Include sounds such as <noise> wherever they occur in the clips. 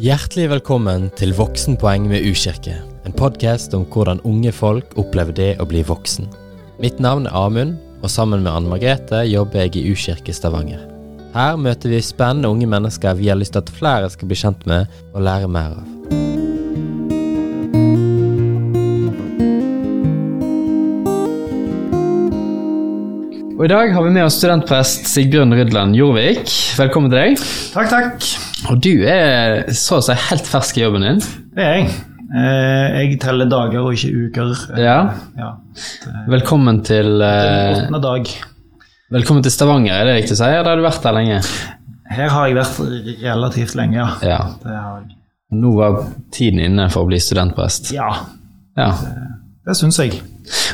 Hjertelig velkommen til Voksenpoeng med U-kirke. En podkast om hvordan unge folk opplever det å bli voksen. Mitt navn er Amund, og sammen med Anne Margrethe jobber jeg i U-kirke Stavanger. Her møter vi spennende unge mennesker vi har lyst til at flere skal bli kjent med og lære mer av. Og I dag har vi med oss studentprest Sigbjørn Rydland Jorvik. Velkommen til deg. Takk, takk. Og du er så å si helt fersk i jobben din. Det er jeg. Eh, Jeg teller dager og ikke uker. Eh, Ja. ja. Velkommen til, eh, åttende dag. velkommen til Stavanger, er det riktig å si? Eller har du vært der lenge? Her har jeg vært relativt lenge, ja. Ja. Det har jeg. Nå var tiden inne for å bli studentprest. Ja, Ja. det syns jeg.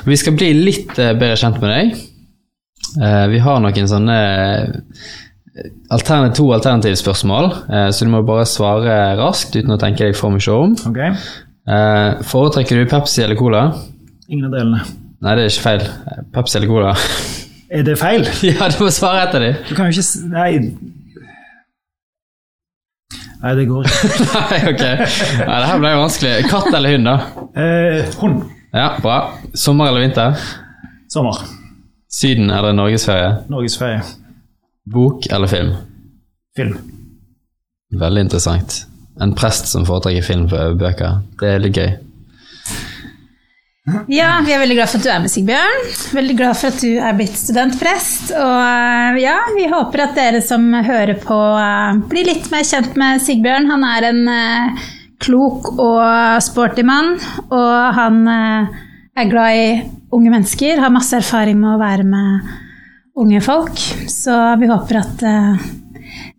Vi skal bli litt bedre kjent med deg. Eh, Vi har noen sånne alterne, to alternativspørsmål, eh, så du må bare svare raskt uten å tenke deg for mye om. Okay. Eh, Foretrekker du Pepsi eller Cola? Ingen av delene. Nei, det er ikke feil. Pepsi eller Cola? Er det feil? <laughs> ja, du må svare etter dem. Du kan jo ikke Nei. Nei, det går ikke. <laughs> Nei, ok. Nei, det her ble jo vanskelig. Katt eller hund, da? Eh, hund. Ja, bra. Sommer eller vinter? Sommer. Syden eller norgesferie? Norgesferie. Bok eller film? Film. Veldig interessant. En prest som foretrekker film for bøker. Det er litt gøy. Ja, vi er veldig glad for at du er med, Sigbjørn. Veldig glad for at du er blitt studentprest. Og eh, ja, vi håper at dere som hører på, eh, blir litt mer kjent med Sigbjørn. Han er en eh, klok og sporty mann, og han eh, er glad i unge mennesker, har masse erfaring med å være med unge folk. Så vi håper at uh,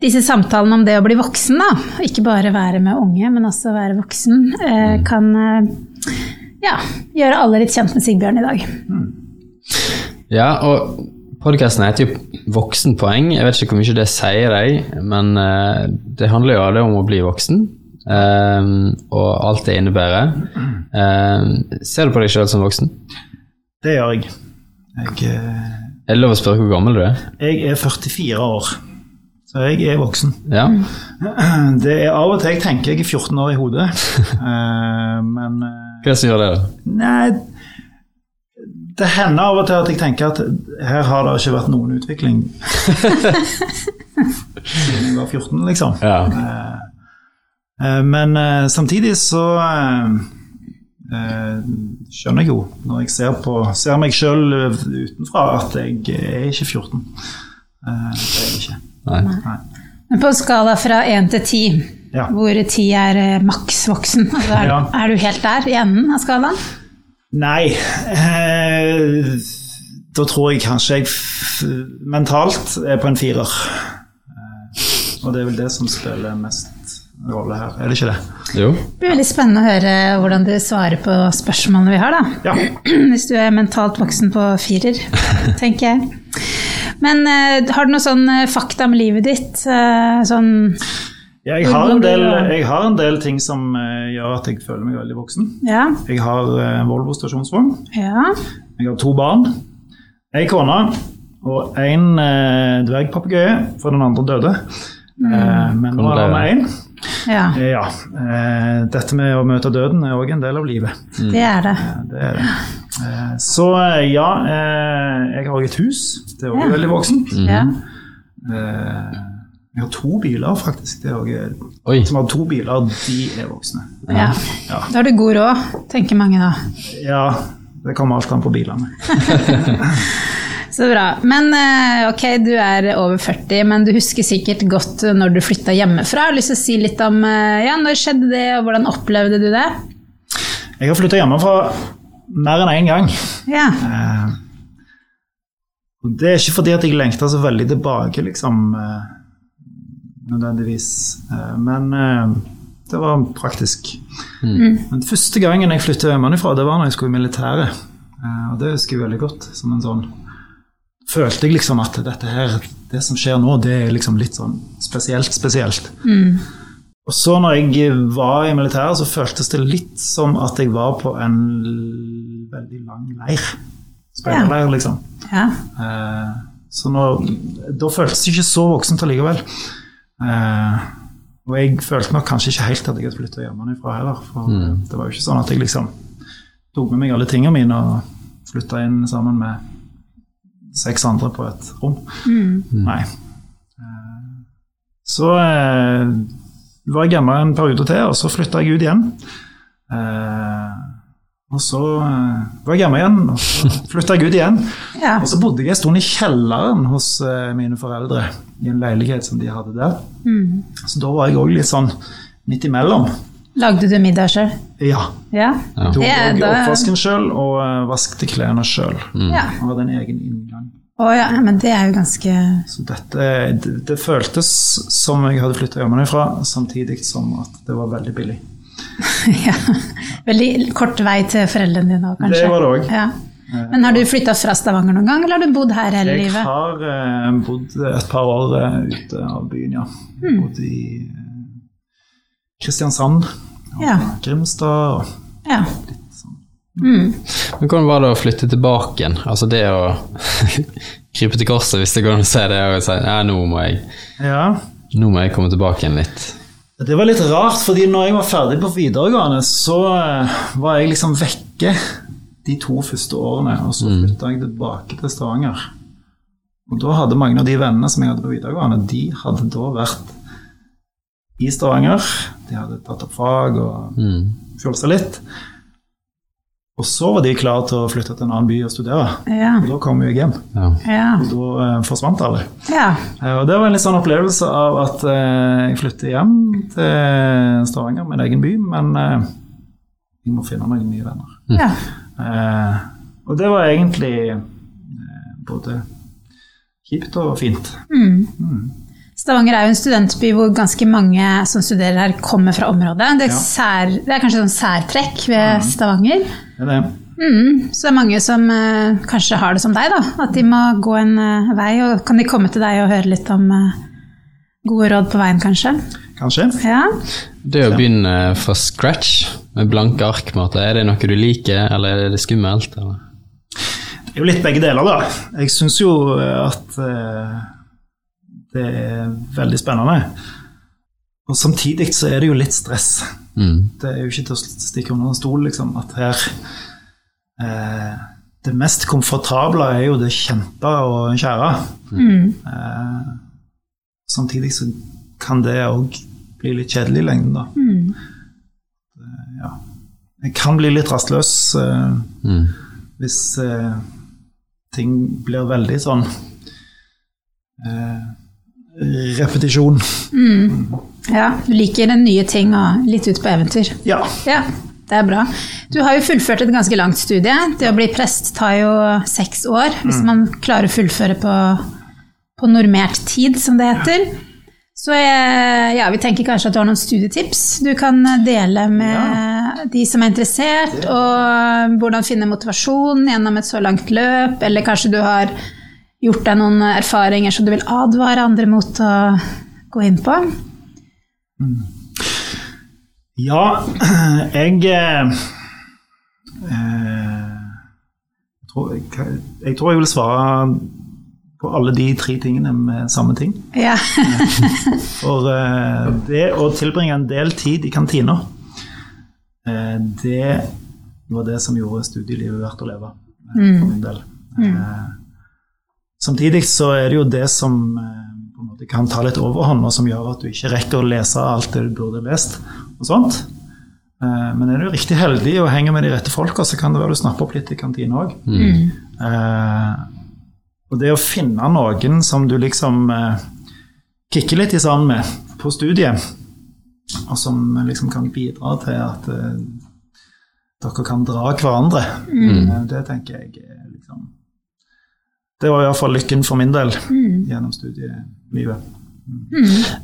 disse samtalene om det å bli voksen, da, ikke bare være med unge, men også være voksen, uh, kan uh, ja, gjøre alle litt kjent med Sigbjørn i dag. Ja, og podkasten heter jo Voksenpoeng. Jeg vet ikke hvor mye det sier deg, men det handler jo av det om å bli voksen. og alt det innebærer. Ser du på deg sjøl som voksen? Det gjør jeg. Jeg, Er det lov å spørre hvor gammel du er? jeg er 44 år, så jeg er voksen. Ja? <clears throat> Det er av og til jeg tenker jeg er 14 år i hodet, <laughs> eh, men eh, Hva er det som gjør det? Nei, det hender av og til at jeg tenker at her har det ikke vært noen utvikling siden jeg var 14, liksom. Ja. Eh, Men samtidig så eh, eh, skjønner jeg jo, når jeg ser, på, ser meg sjøl utenfra, at jeg er ikke 14. Eh, Det er jeg ikke. Nei. Nei. Men på en skala fra 1 til 10, Ja. hvor 10 er eh, maks voksen, <laughs> altså er, Ja. er du helt der i enden av skalaen? Nei eh, Da tror jeg kanskje jeg f mentalt er på en firer. Eh, og det er vel det som spiller mest rolle her, er det ikke det? Jo. Det blir veldig spennende å høre hvordan du svarer på spørsmålene vi har, da. Ja. <clears throat> Hvis du er mentalt voksen på firer, <laughs> tenker jeg. Men eh, har du noe sånn eh, fakta om livet ditt? eh, sånn Jeg har, en del, jeg har en del ting som gjør at jeg føler meg veldig voksen. Ja. Jeg har Volvo stasjonsvogn. Ja. Jeg har to barn. Ei kone og en eh, dvergpapegøye, for den andre døde. Eh, men nå er det én. Ja. Ja. Eh, dette med å møte døden er òg en del av livet. Det er det. Det er det. Eh, Så eh, ja, eh, jeg har òg et hus. Det er òg Ja. veldig voksent. Ja. Eh, Jeg har to biler, faktisk. Det er også, som har to biler, de er voksne. ja. Ja. Da har du god råd, tenker mange da. Ja, det kommer alt an på bilene. <laughs> Så bra. Men eh, ok, du er over 40, men du husker sikkert godt når du flytta hjemmefra. Jeg har lyst til å si litt om eh, ja, når skjedde det, og hvordan opplevde du det? Jeg har flytta hjemmefra mer enn én gang. Ja. Eh, og det er ikke fordi at jeg lengter så veldig tilbake, liksom, eh, nødvendigvis. Eh, men det var praktisk. Men første gangen jeg flytta hjemmefra, det var når jeg skulle i militæret. Eh, og det husker jeg veldig godt. som en sånn Følte jeg liksom at dette her, det som skjer nå, det er liksom litt sånn spesielt, spesielt. Og så når jeg var i militæret, så føltes det litt som at jeg var på en veldig lang leir. Speiderleir, liksom. ja. Eh, så nå, da føltes det ikke så voksent allikevel. Eh, Og jeg følte nok kanskje ikke helt at jeg hadde flytta hjemmefra heller. For mm. det var jo ikke sånn at jeg liksom tok med meg alle tingene mine og flytta inn sammen med seks andre på et rom. Nei. Eh, Så eh, var jeg hjemme en periode til, og så flytta jeg ut igjen. Eh, og så eh, var jeg hjemme igjen, og så <laughs> flytta jeg ut igjen. Ja. Og så bodde jeg en stund i kjelleren hos eh, mine foreldre, i en leilighet som de hadde der. Så da var jeg òg litt sånn midt imellom. Lagde du middag sjøl? Ja. Ja. Ja. Tok er da- oppvasken sjøl og uh, vaskte klærne sjøl. ja. Og hadde en egen inngang. Å ja, men det er jo ganske Så dette, det, det føltes som jeg hadde flytta hjemmefra, samtidig som at det var veldig billig. <laughs> ja. Veldig kort vei til foreldrene dine òg, kanskje. Det var det òg. Ja. Men har du flytta fra Stavanger noen gang, eller har du bodd her hele Jeg livet? har eh, bodd et par år eh, ute av byen, ja. Mm. Bodd i eh, Kristiansand og Ja. Grimstad. Og Ja. Men hvordan var det å flytte tilbake igjen? Altså det å <laughs> krype til korset, hvis det går an å si det, og si ja, nå må jeg, ja. nå må jeg komme tilbake igjen litt. Det var litt rart, fordi når jeg var ferdig på videregående, så eh, var jeg liksom vekke de to første årene, og så flytta jeg tilbake til Stavanger. Og da hadde mange av de vennene som jeg hadde på videregående, de hadde da vært i Stavanger. De hadde tatt opp fag og Mm. fjolsa litt. Og så var de klare til å flytte til en annen by og studere. Ja. Og da kom jeg hjem, Ja. Ja. og da eh, forsvant alle. ja. Eh, Og det var en litt sånn opplevelse av at eh, jeg flytter hjem til Stavanger, min egen by, men eh, jeg må finne noen nye venner. ja. Eh, og det var egentlig eh, både kjipt og fint. Stavanger er jo en studentby hvor ganske mange som studerer her, kommer fra området. Det er, Ja. sær, det er kanskje sånn særtrekk ved Stavanger. Det er det. Mm, så det er mange som uh, kanskje har det som deg, da. At de må gå en uh, vei. Og kan de komme til deg og høre litt om uh, gode råd på veien, kanskje? Kanskje. Ja. Det å begynne fra scratch med blanke ark, måte, er det noe du liker, eller er det skummelt? Eller? Det er jo litt begge deler, da. Jeg syns jo at det er veldig spennende. Og samtidig så er det jo litt stress. Mm. Det er jo ikke til å stikke under en stol, liksom, at her eh, Det mest komfortable er jo det kjente og kjære. Eh, samtidig så kan det òg bli litt kjedelig i lengden, da. Eh, ja. Jeg kan bli litt rastløs eh, Mm. hvis eh, ting blir veldig sånn eh, Repetisjon. ja. Du liker nye ting og litt ut på eventyr. Ja. Ja, det er bra. Du har jo fullført et ganske langt studie. Det å bli prest tar jo seks år, hvis man klarer å fullføre på, på normert tid, som det heter. Så ja, vi tenker kanskje at du har noen studietips du kan dele med de som er interessert, og hvordan finne motivasjon gjennom et så langt løp, eller kanskje du har gjort deg noen erfaringer som du vil advare andre mot å gå inn på. Ja, jeg eh, jeg, tror, jeg, jeg tror jeg vil svare på alle de tre tingene med samme ting. Ja. <laughs> For eh, det å tilbringe en del tid i kantina, eh, det var det som gjorde studielivet verdt å leve. For min del. Eh, samtidig så er det jo det som eh, på en måte kan ta litt overhånd, og som gjør at du ikke rekker å lese alt det du burde lest. og sånt. Eh, men er du riktig heldig og henger med de rette folka, så kan det være du snapper opp litt i kantina òg. Eh, og det å finne noen som du liksom eh, kikker litt i sammen med på studiet, og som liksom kan bidra til at eh, dere kan dra hverandre, mm. det tenker jeg er liksom Det var iallfall lykken for min del gjennom studielivet.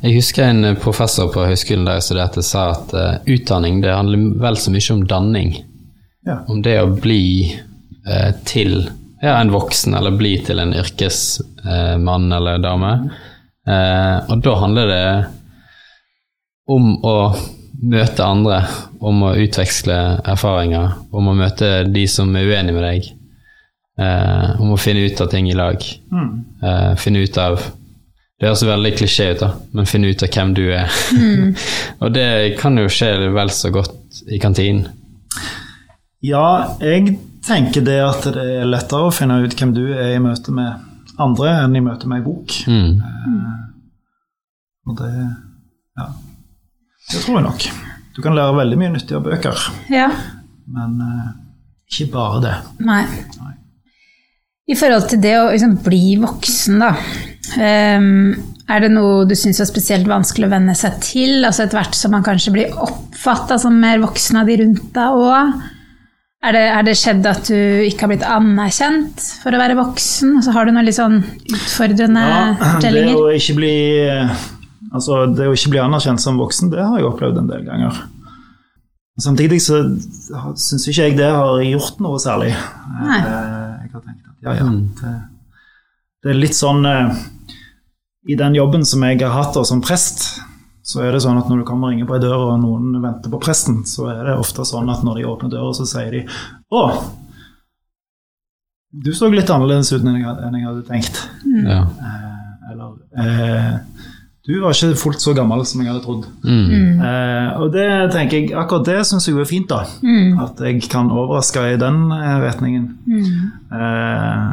Jeg husker en professor på høyskolen der jeg studerte sa at uh, utdanning det handler vel så mye om danning. Ja. Om det å bli uh, til ja, en voksen, eller bli til en yrkesmann eller dame. Eh, og da handler det om å møte andre, om å utveksle erfaringer, om å møte de som er uenige med deg. Eh, om å finne ut av ting i lag. Eh, finne ut av Det høres veldig klisjé ut, da, men finne ut av hvem du er. <laughs> og det kan jo skje vel så godt i kantinen. Ja, jeg tenker det at det er lettere å finne ut hvem du er i møte med andre, enn i møte med ei bok. Mm. Og det Ja. Det tror jeg nok. Du kan lære veldig mye nyttig av bøker, Ja. men eh, ikke bare det. Nei. I forhold til det å liksom bli voksen, da. ehm, er det noe du syns er spesielt vanskelig å venne seg til? Altså Etter hvert som man kanskje blir oppfatta som mer voksen av de rundt deg òg? Er det, er det skjedd at du ikke har blitt anerkjent for å være voksen? Altså, har du noen litt sånn utfordrende Ja, <clears throat> det fortellinger? å ikke bli Altså, det å ikke bli anerkjent som voksen, det har jeg opplevd en del ganger. Samtidig så syns ikke jeg det har gjort noe særlig. Nei. Eh, Jeg har tenkt ja, ja. Det, det er litt sånn eh, I den jobben som jeg har hatt da som prest, så er det sånn at når du kommer og ringer på ei dør, og noen venter på presten, så er det ofte sånn at når de åpner døra, så sier de Å, du så litt annerledes ut enn jeg hadde, enn jeg hadde tenkt. Ja. Eh, eller eh, Du var ikke fullt så gammel som jeg hadde trodd. Mm. Eh, og det tenker jeg, akkurat det syns jeg er fint, da. Mm. At jeg kan overraske i den eh, retningen. Mm. Eh,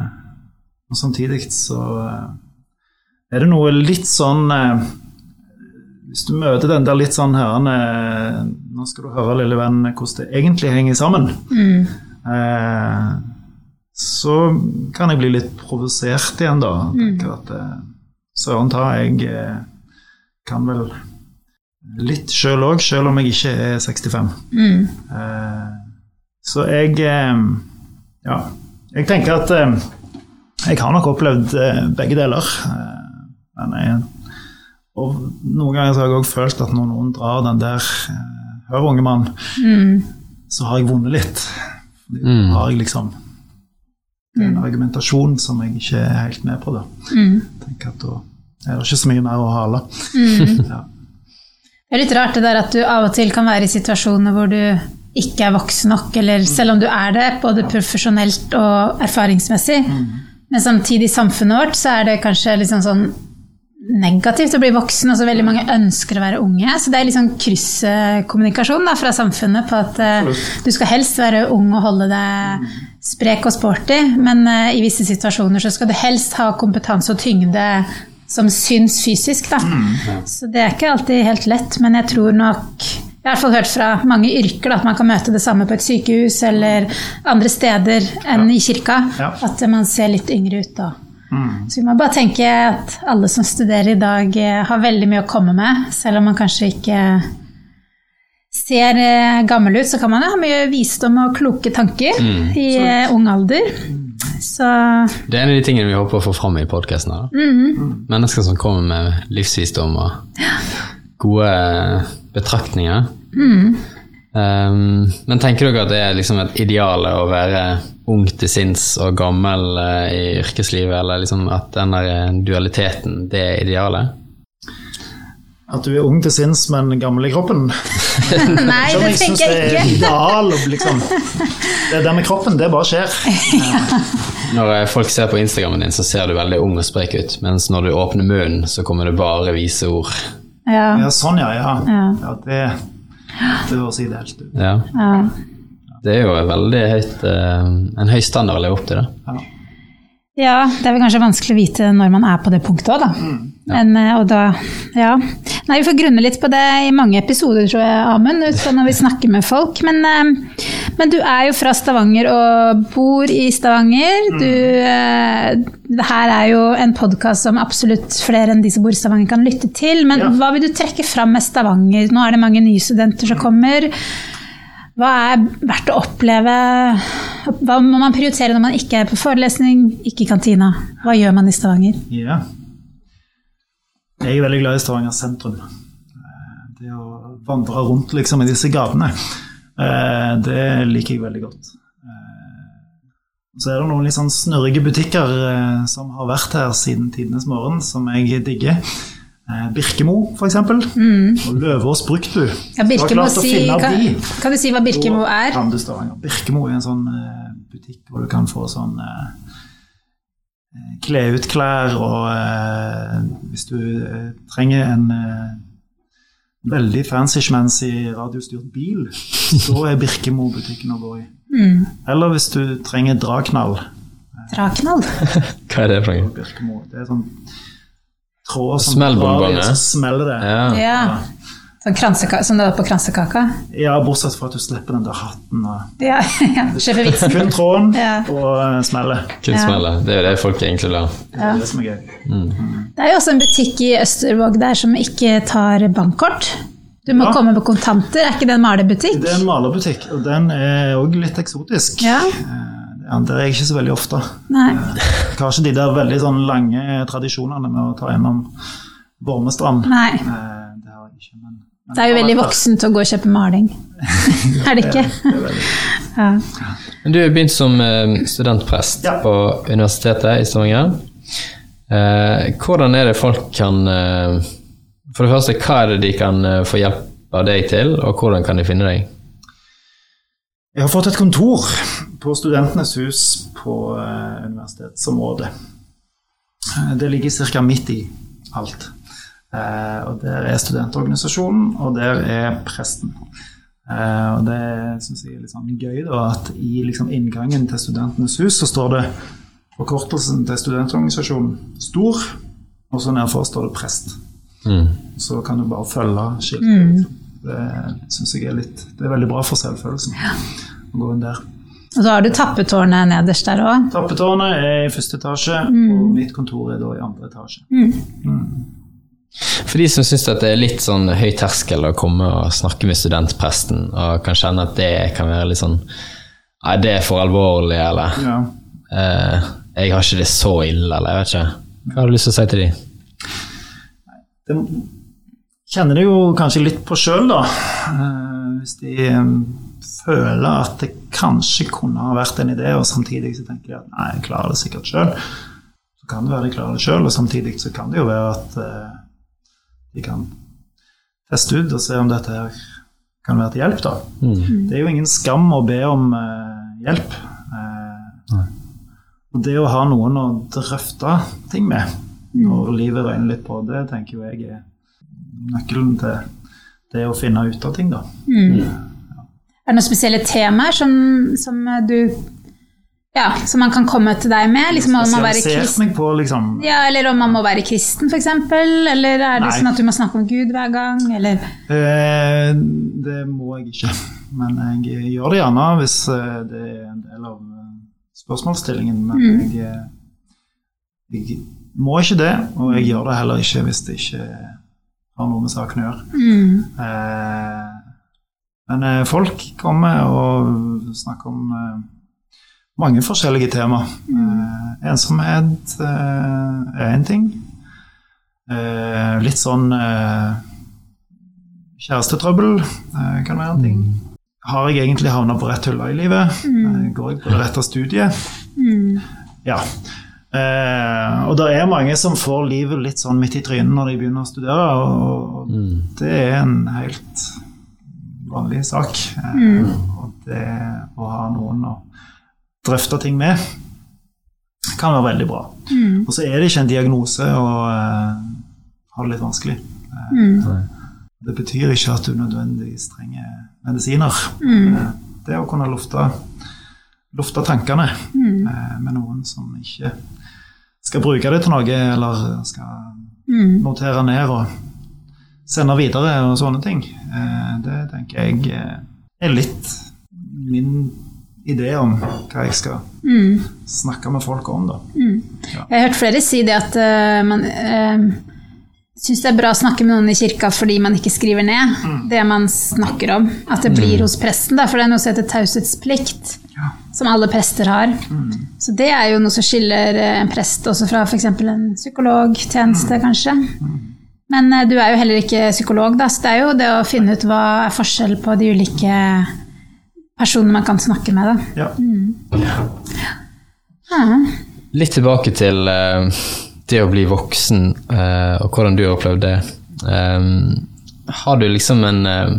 og samtidig så eh, er det noe litt sånn eh, Hvis du møter den der litt sånn herrene Nå skal du høre, lille venn, hvordan det egentlig henger sammen. Mm. Eh, så kan jeg bli litt provosert igjen, da. Tenker at eh, Søren ta, jeg eh, kan vel litt sjøl òg, sjøl om jeg ikke er 65. Mm. Eh, så jeg eh, Ja, jeg tenker at eh, jeg har nok opplevd begge deler. Men jeg, og noen ganger har jeg òg følt at når noen drar den der Hør, unge mann, Mm. så har jeg vunnet litt. Fordi Mm. Da har jeg liksom Det er en argumentasjon som jeg ikke er helt med på. da. Mm. Tenker at Da er det ikke så mye mer å hale. Mm. Ja. Det er litt rart det der at du av og til kan være i situasjoner hvor du ikke er voksen nok, eller selv om du er det, både profesjonelt og erfaringsmessig. Men samtidig i samfunnet vårt så er det kanskje liksom sånn negativt å bli voksen. altså Veldig mange ønsker å være unge. Så det er liksom krysskommunikasjon fra samfunnet på at uh, du skal helst være ung og holde deg sprek og sporty, men uh, i visse situasjoner så skal du helst ha kompetanse og tyngde som syns fysisk. Da. Så det er ikke alltid helt lett, men jeg tror nok jeg har i hvert fall hørt fra mange yrker da, at man kan møte det samme på et sykehus eller andre steder enn i kirka. Ja. At man ser litt yngre ut. Da. Mm. Så vi må bare tenke at alle som studerer i dag, eh, har veldig mye å komme med. Selv om man kanskje ikke ser eh, gammel ut, så kan man ha mye visdom og kloke tanker i eh, ung alder. Så Det er en av de tingene vi håper å få fram i podkasten. Mennesker som kommer med livsvisdom og gode betraktninger. Um, men tenker dere at det er liksom et ideal å være ung til sinns og gammel uh, i yrkeslivet, eller liksom at den der eh, dualiteten, det er idealet? At du er ung til sinns, men gammel i kroppen. <laughs> Nei, det jeg syns tenker det jeg er ikke. ideal. Liksom. Det der med kroppen, det bare skjer. <laughs> Når eh, folk ser på Instagrammen din, så ser du veldig ung og sprek ut, mens når du åpner munnen, så kommer det bare vise ord. Ja, Ja, sånn, ja. Ja, Ja. ja det, det høres ideelt ut. Ja. ja. Det er jo veldig høyt, eh, en høy standard å leve opp til. det. Ja, det er vel kanskje vanskelig å vite når man er på det punktet òg, da. Men, eh, og da ja. Nei, vi får grunne litt på det i mange episoder, tror jeg, Amund, når vi snakker med folk. Men, eh, men du er jo fra Stavanger og bor i Stavanger. Du, eh, det her er jo en podkast som absolutt flere enn de som bor i Stavanger kan lytte til. Men Ja. hva vil du trekke fram med Stavanger? Nå er det mange nye studenter som kommer. Hva er verdt å oppleve? Hva må man prioritere når man ikke er på forelesning, ikke i kantina? Hva gjør man i Stavanger? Ja. Jeg er veldig glad i Stavanger sentrum. Eh, Det å vandre rundt liksom, i disse gatene, eh, det liker jeg veldig godt. Eh, Så er det noen litt sånn snørrige butikker som har vært her siden tidenes morgen, som jeg digger. Birkemo, f.eks. Og Løvås Bruktbu. Ja, Birkemo, si, kan, kan du si hva Birkemo er? Birkemo er en sånn butikk hvor du kan få sånn eh, kle ut klær, og eh, hvis du eh, trenger en eh, veldig fancy-schmancy radiostyrt bil, <laughs> så er Birkemo-butikken å gå i. Mm. Eller hvis du trenger draknall. Draknall. <laughs> Hva er det for noe? Birkemo. Det er sånn tråd som så smeller det. Ja. Ja. Sånn kransekaka, som det var på kransekaka. Ja, bortsett fra at du slipper den der hatten og <laughs> Ja, ja. Vitsen. Kun tråden Ja. og smellet. Kun Ja. smelle. Det er jo det folk egentlig lar. Det er det som er gøy. Det er jo også en butikk i Østervåg der som ikke tar bankkort. Du må Ja. komme med kontanter. Er ikke det en malerbutikk? Det er en malerbutikk, og den er òg litt eksotisk. Ja. Ja, det er jeg ikke så veldig ofte. Nei. Jeg har ikke de der veldig sånn lange tradisjonene med å ta gjennom Vormestrand. Nei. Eh, Det har jeg ikke, men, Det er jo veldig voksent å gå og kjøpe maling. <laughs> er det ikke? Ja. Du har begynt som eh, studentprest Ja. på Universitetet i Stavanger. Eh, hvordan er det folk kan eh, For det første, hva er det de kan få hjelp av deg til, og hvordan kan de finne deg? Jeg har fått et kontor på Studentenes hus på universitetsområdet. Det ligger ca. midt i alt. Eh, og Der er studentorganisasjonen, og der er presten. Eh, og Det syns jeg er litt sånn gøy, da, at i liksom inngangen til Studentenes hus så står det forkortelsen til studentorganisasjonen stor, og så nedfor står det prest. Mm. Så kan du bare følge skiltet. Mm. Det syns jeg er litt Det er veldig bra for selvfølelsen å gå inn der. Og så har du tappetårnet nederst der òg. Tappetårnet er i første etasje, og mitt kontor er da i andre etasje. For de som syns det er litt sånn høy terskel å komme og snakke med studentpresten, og kan kjenne at det kan være litt sånn Nei, det er for alvorlig, eller Ja. eh, Jeg har ikke det så ille, eller jeg vet ikke. Hva har du lyst til å si til de? Det kjenner de jo kanskje litt på sjøl, da. Eh, Hvis de eh, føler at det kanskje kunne ha vært en idé, og samtidig så tenker de at nei, jeg klarer det sikkert sjøl. Så kan det være de klarer det sjøl, og samtidig så kan det jo være at eh, de kan teste ut og se om dette her kan være til hjelp, da. Mm. Det er jo ingen skam å be om eh, hjelp. Eh, og det å ha noen å drøfte ting med når livet røyner litt på, det tenker jo jeg er nøkkelen til det å finne ut av ting, da. Er det noen spesielle temaer som, som du Ja, som man kan komme til deg med? Liksom om man være kristen, meg på liksom ja, eller om man må være kristen, f.eks.? Eller er det Nei. sånn at du må snakke om Gud hver gang? Eller eh, Det må jeg ikke. Men jeg gjør det gjerne hvis eh, det er en del av eh, spørsmålsstillingen. Men Mm. jeg, eh, jeg må ikke det, og jeg gjør det heller ikke hvis det ikke har noe med saken å gjøre. mm. Eh, men folk kommer og snakker om mange forskjellige tema. Eh, ensomhet eh, er én ting. Eh, litt sånn Kjærestetrøbbel kan være en ting. Har jeg egentlig havna på rett hylle i livet? Mm. går jeg på det rette studiet? Mm. Ja. Eh, og det er mange som får livet litt sånn midt i trynet når de begynner å studere, og, mm. det er en helt vanlig sak. Eh, Og det å ha noen å drøfte ting med kan være veldig bra. Mm. Og så er det ikke en diagnose å uh, ha det litt vanskelig. Mm. Det betyr ikke at du nødvendigvis trenger medisiner. Mm. Eh, Det å kunne lufte, lufte tankene Mm. eh, med noen som ikke skal bruke det til noe, eller skal Mm. notere ned og sende videre og sånne ting. Eh, Det tenker jeg eh, er litt min idé om hva jeg skal Mm. snakke med folk om, da. Jeg har hørt flere si det at uh, man uh, syns det er bra å snakke med noen i kirka fordi man ikke skriver ned det man snakker om. At det blir hos presten, da, for det er noe som heter taushetsplikt. Som alle prester har. Så det er jo noe som skiller eh, en prest også fra f.eks. en psykologtjeneste, kanskje. Men eh, du er jo heller ikke psykolog, da, så det er jo det å finne ut hva er forskjell på de ulike personene man kan snakke med. Da. Ja. Ja. Litt tilbake til uh, det å bli voksen, uh, og hvordan du har opplevd det. Um, har du liksom en, uh,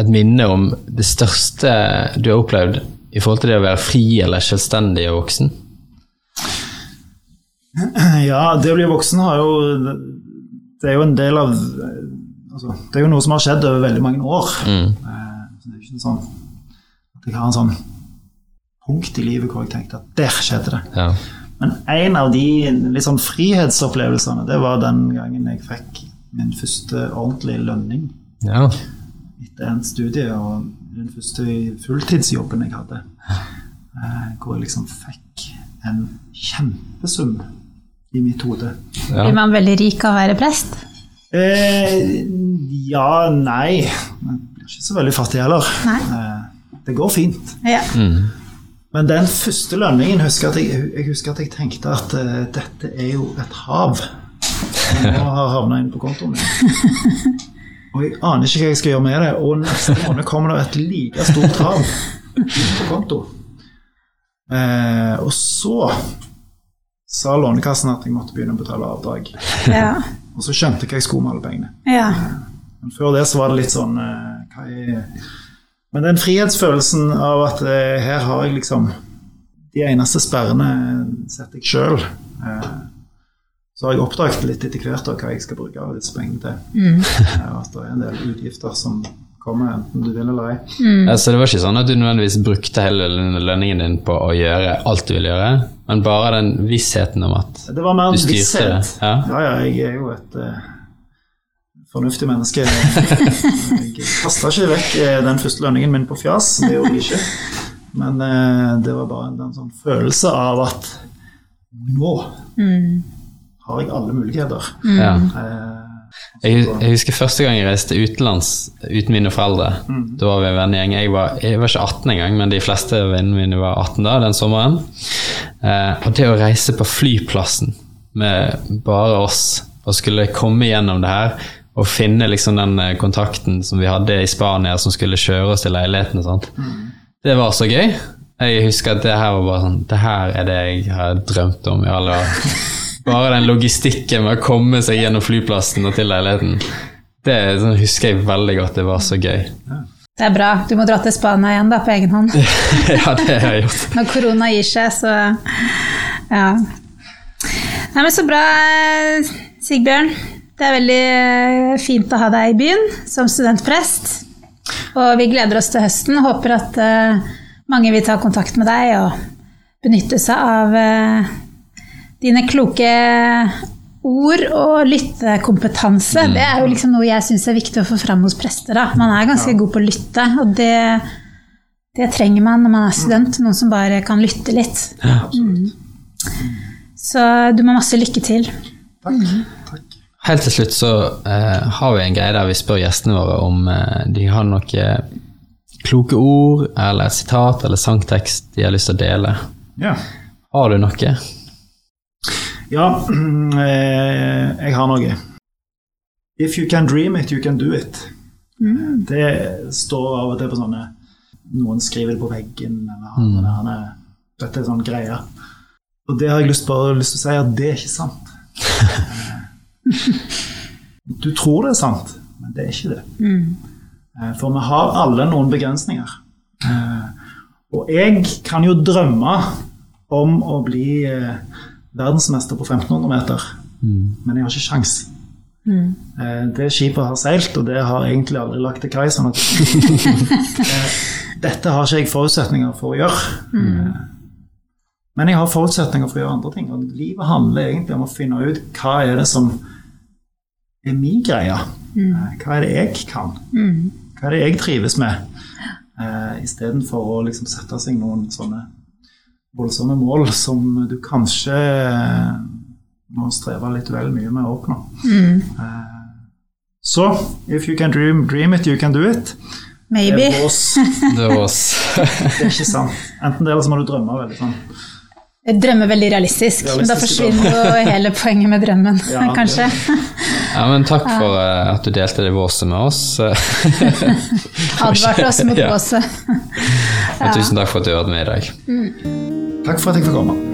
et minne om det største du har opplevd i forhold til det å være fri eller selvstendig og voksen? Ja, det å bli voksen har jo Det er jo en del av altså, Det er jo noe som har skjedd over veldig mange år. Mm. Så det er jo ikke sånn jeg har en sånn punkt i livet hvor jeg tenkte at der skjedde det. Ja. Men en av de litt sånn frihetsopplevelsene, det var den gangen jeg fikk min første ordentlige lønning ja. etter en studie, og den første fulltidsjobben jeg hadde. eh, Hvor jeg liksom fikk en kjempesum i mitt hode. Ja. Blir man veldig rik av å være prest? Eh, ja, nei. men blir ikke så veldig fattig heller. Nei. Eh, det går fint. Ja. Mm. Men den første lønningen husker at jeg, jeg husker at jeg tenkte at uh, dette er jo et hav som nå har havna inn på kontoen min. Og jeg aner ikke hva jeg skal gjøre med det. Og neste måned kommer det et like stort hav på konto. Uh, og så sa Lånekassen at jeg måtte begynne å betale avdrag. Ja. Og så skjønte jeg hva jeg skulle med alle pengene. ja. Men før det så var det litt sånn uh, hva er... Men den frihetsfølelsen av at eh, her har jeg liksom De eneste sperrene setter jeg sjøl. Eh, så har jeg oppdaget litt etter hvert hva jeg skal bruke av disse pengene til. Eh, at det er en del utgifter som kommer, enten du vil eller ei. Så det var ikke sånn at du nødvendigvis brukte hele lønningen din på å gjøre alt du ville gjøre, men bare den vissheten om at Det var mer Du en styrte visshet. det, ja. ja, ja, jeg er jo et eh, fornuftig menneske. <laughs> Jeg kasta ikke vekk eh, den første lønningen min på fjas, det gjorde jeg ikke. Men eh, det var bare en, en sånn følelse av at nå har jeg alle muligheter. ja. Eh, Jeg, jeg husker første gang jeg reiste utenlands uten mine foreldre. Da var vi en vennegjeng. Jeg var, jeg var ikke 18 engang, men de fleste vennene mine var 18 da, den sommeren. Eh, og det å reise på flyplassen med bare oss, og skulle komme gjennom det her, og finne liksom den eh, kontakten som vi hadde i Spania, som skulle kjøre oss til leiligheten og sånt, det var så gøy. Jeg husker at det her var bare sånn Det her er det jeg har drømt om i alle år. <laughs> Bare den logistikken med å komme seg gjennom flyplassen og til leiligheten. Det sånn, husker jeg veldig godt. Det var så gøy. Det er bra. Du må dra til Spania igjen da, på egen hånd. <laughs> ja, det har jeg gjort. Når korona gir seg, så ja. Nei, men Så bra, Sigbjørn. Det er veldig eh, fint å ha deg i byen som studentprest. Og vi gleder oss til høsten. Håper at eh, mange vil ta kontakt med deg og benytte seg av eh, dine kloke ord og lyttekompetanse. Det er jo liksom noe jeg syns er viktig å få fram hos prester. Da. Man er ganske god på å lytte, og det, det trenger man når man er student. Noen som bare kan lytte litt. absolutt. Så du må masse lykke til. Takk. Takk. Helt til slutt så eh, har vi en greie der vi spør gjestene våre om eh, de har noen kloke ord eller et sitat eller sangtekst de har lyst til å dele. Ja. Har du noe? Ja, <clears throat> eh, jeg har noe. If you can dream it, you can do it. Det står av og til på sånne Noen skriver det på veggen, eller han, mm. han er, Dette er sånn greie. Og det har jeg lyst, bare lyst til å si at det er ikke sant. <laughs> Du tror det er sant, men det er ikke det. Mm. For vi har alle noen begrensninger. Eh, Og jeg kan jo drømme om å bli eh, verdensmester på 1500 meter, men jeg har ikke sjans. Mm. Det skipet har seilt, og det har egentlig aldri lagt til kai. sånn at <laughs> eh, Dette har ikke jeg forutsetninger for å gjøre. Mm. Men jeg har forutsetninger for å gjøre andre ting. Og livet handler egentlig om å finne ut hva er det som er min greie. Eh, Hva er det jeg kan? Hva er det jeg trives med? Eh, Istedenfor å liksom sette seg noen sånne voldsomme mål som du kanskje må streve litt vel mye med å oppnå. Eh, Så if you can dream, dream it, you can do it. Det er vås. <laughs> Det var oss. <laughs> Det er ikke sant. Enten det, eller så må du drømme veldig sånn. Jeg drømmer veldig realistisk, men da forsvinner jo hele poenget med drømmen, <laughs> Ja, det- kanskje. Ja, men takk for uh, at du delte det våset med oss. <laughs> <laughs> Advarte oss mot Ja. båset. Tusen takk for at du hørte med i dag. Takk for at jeg fikk komme.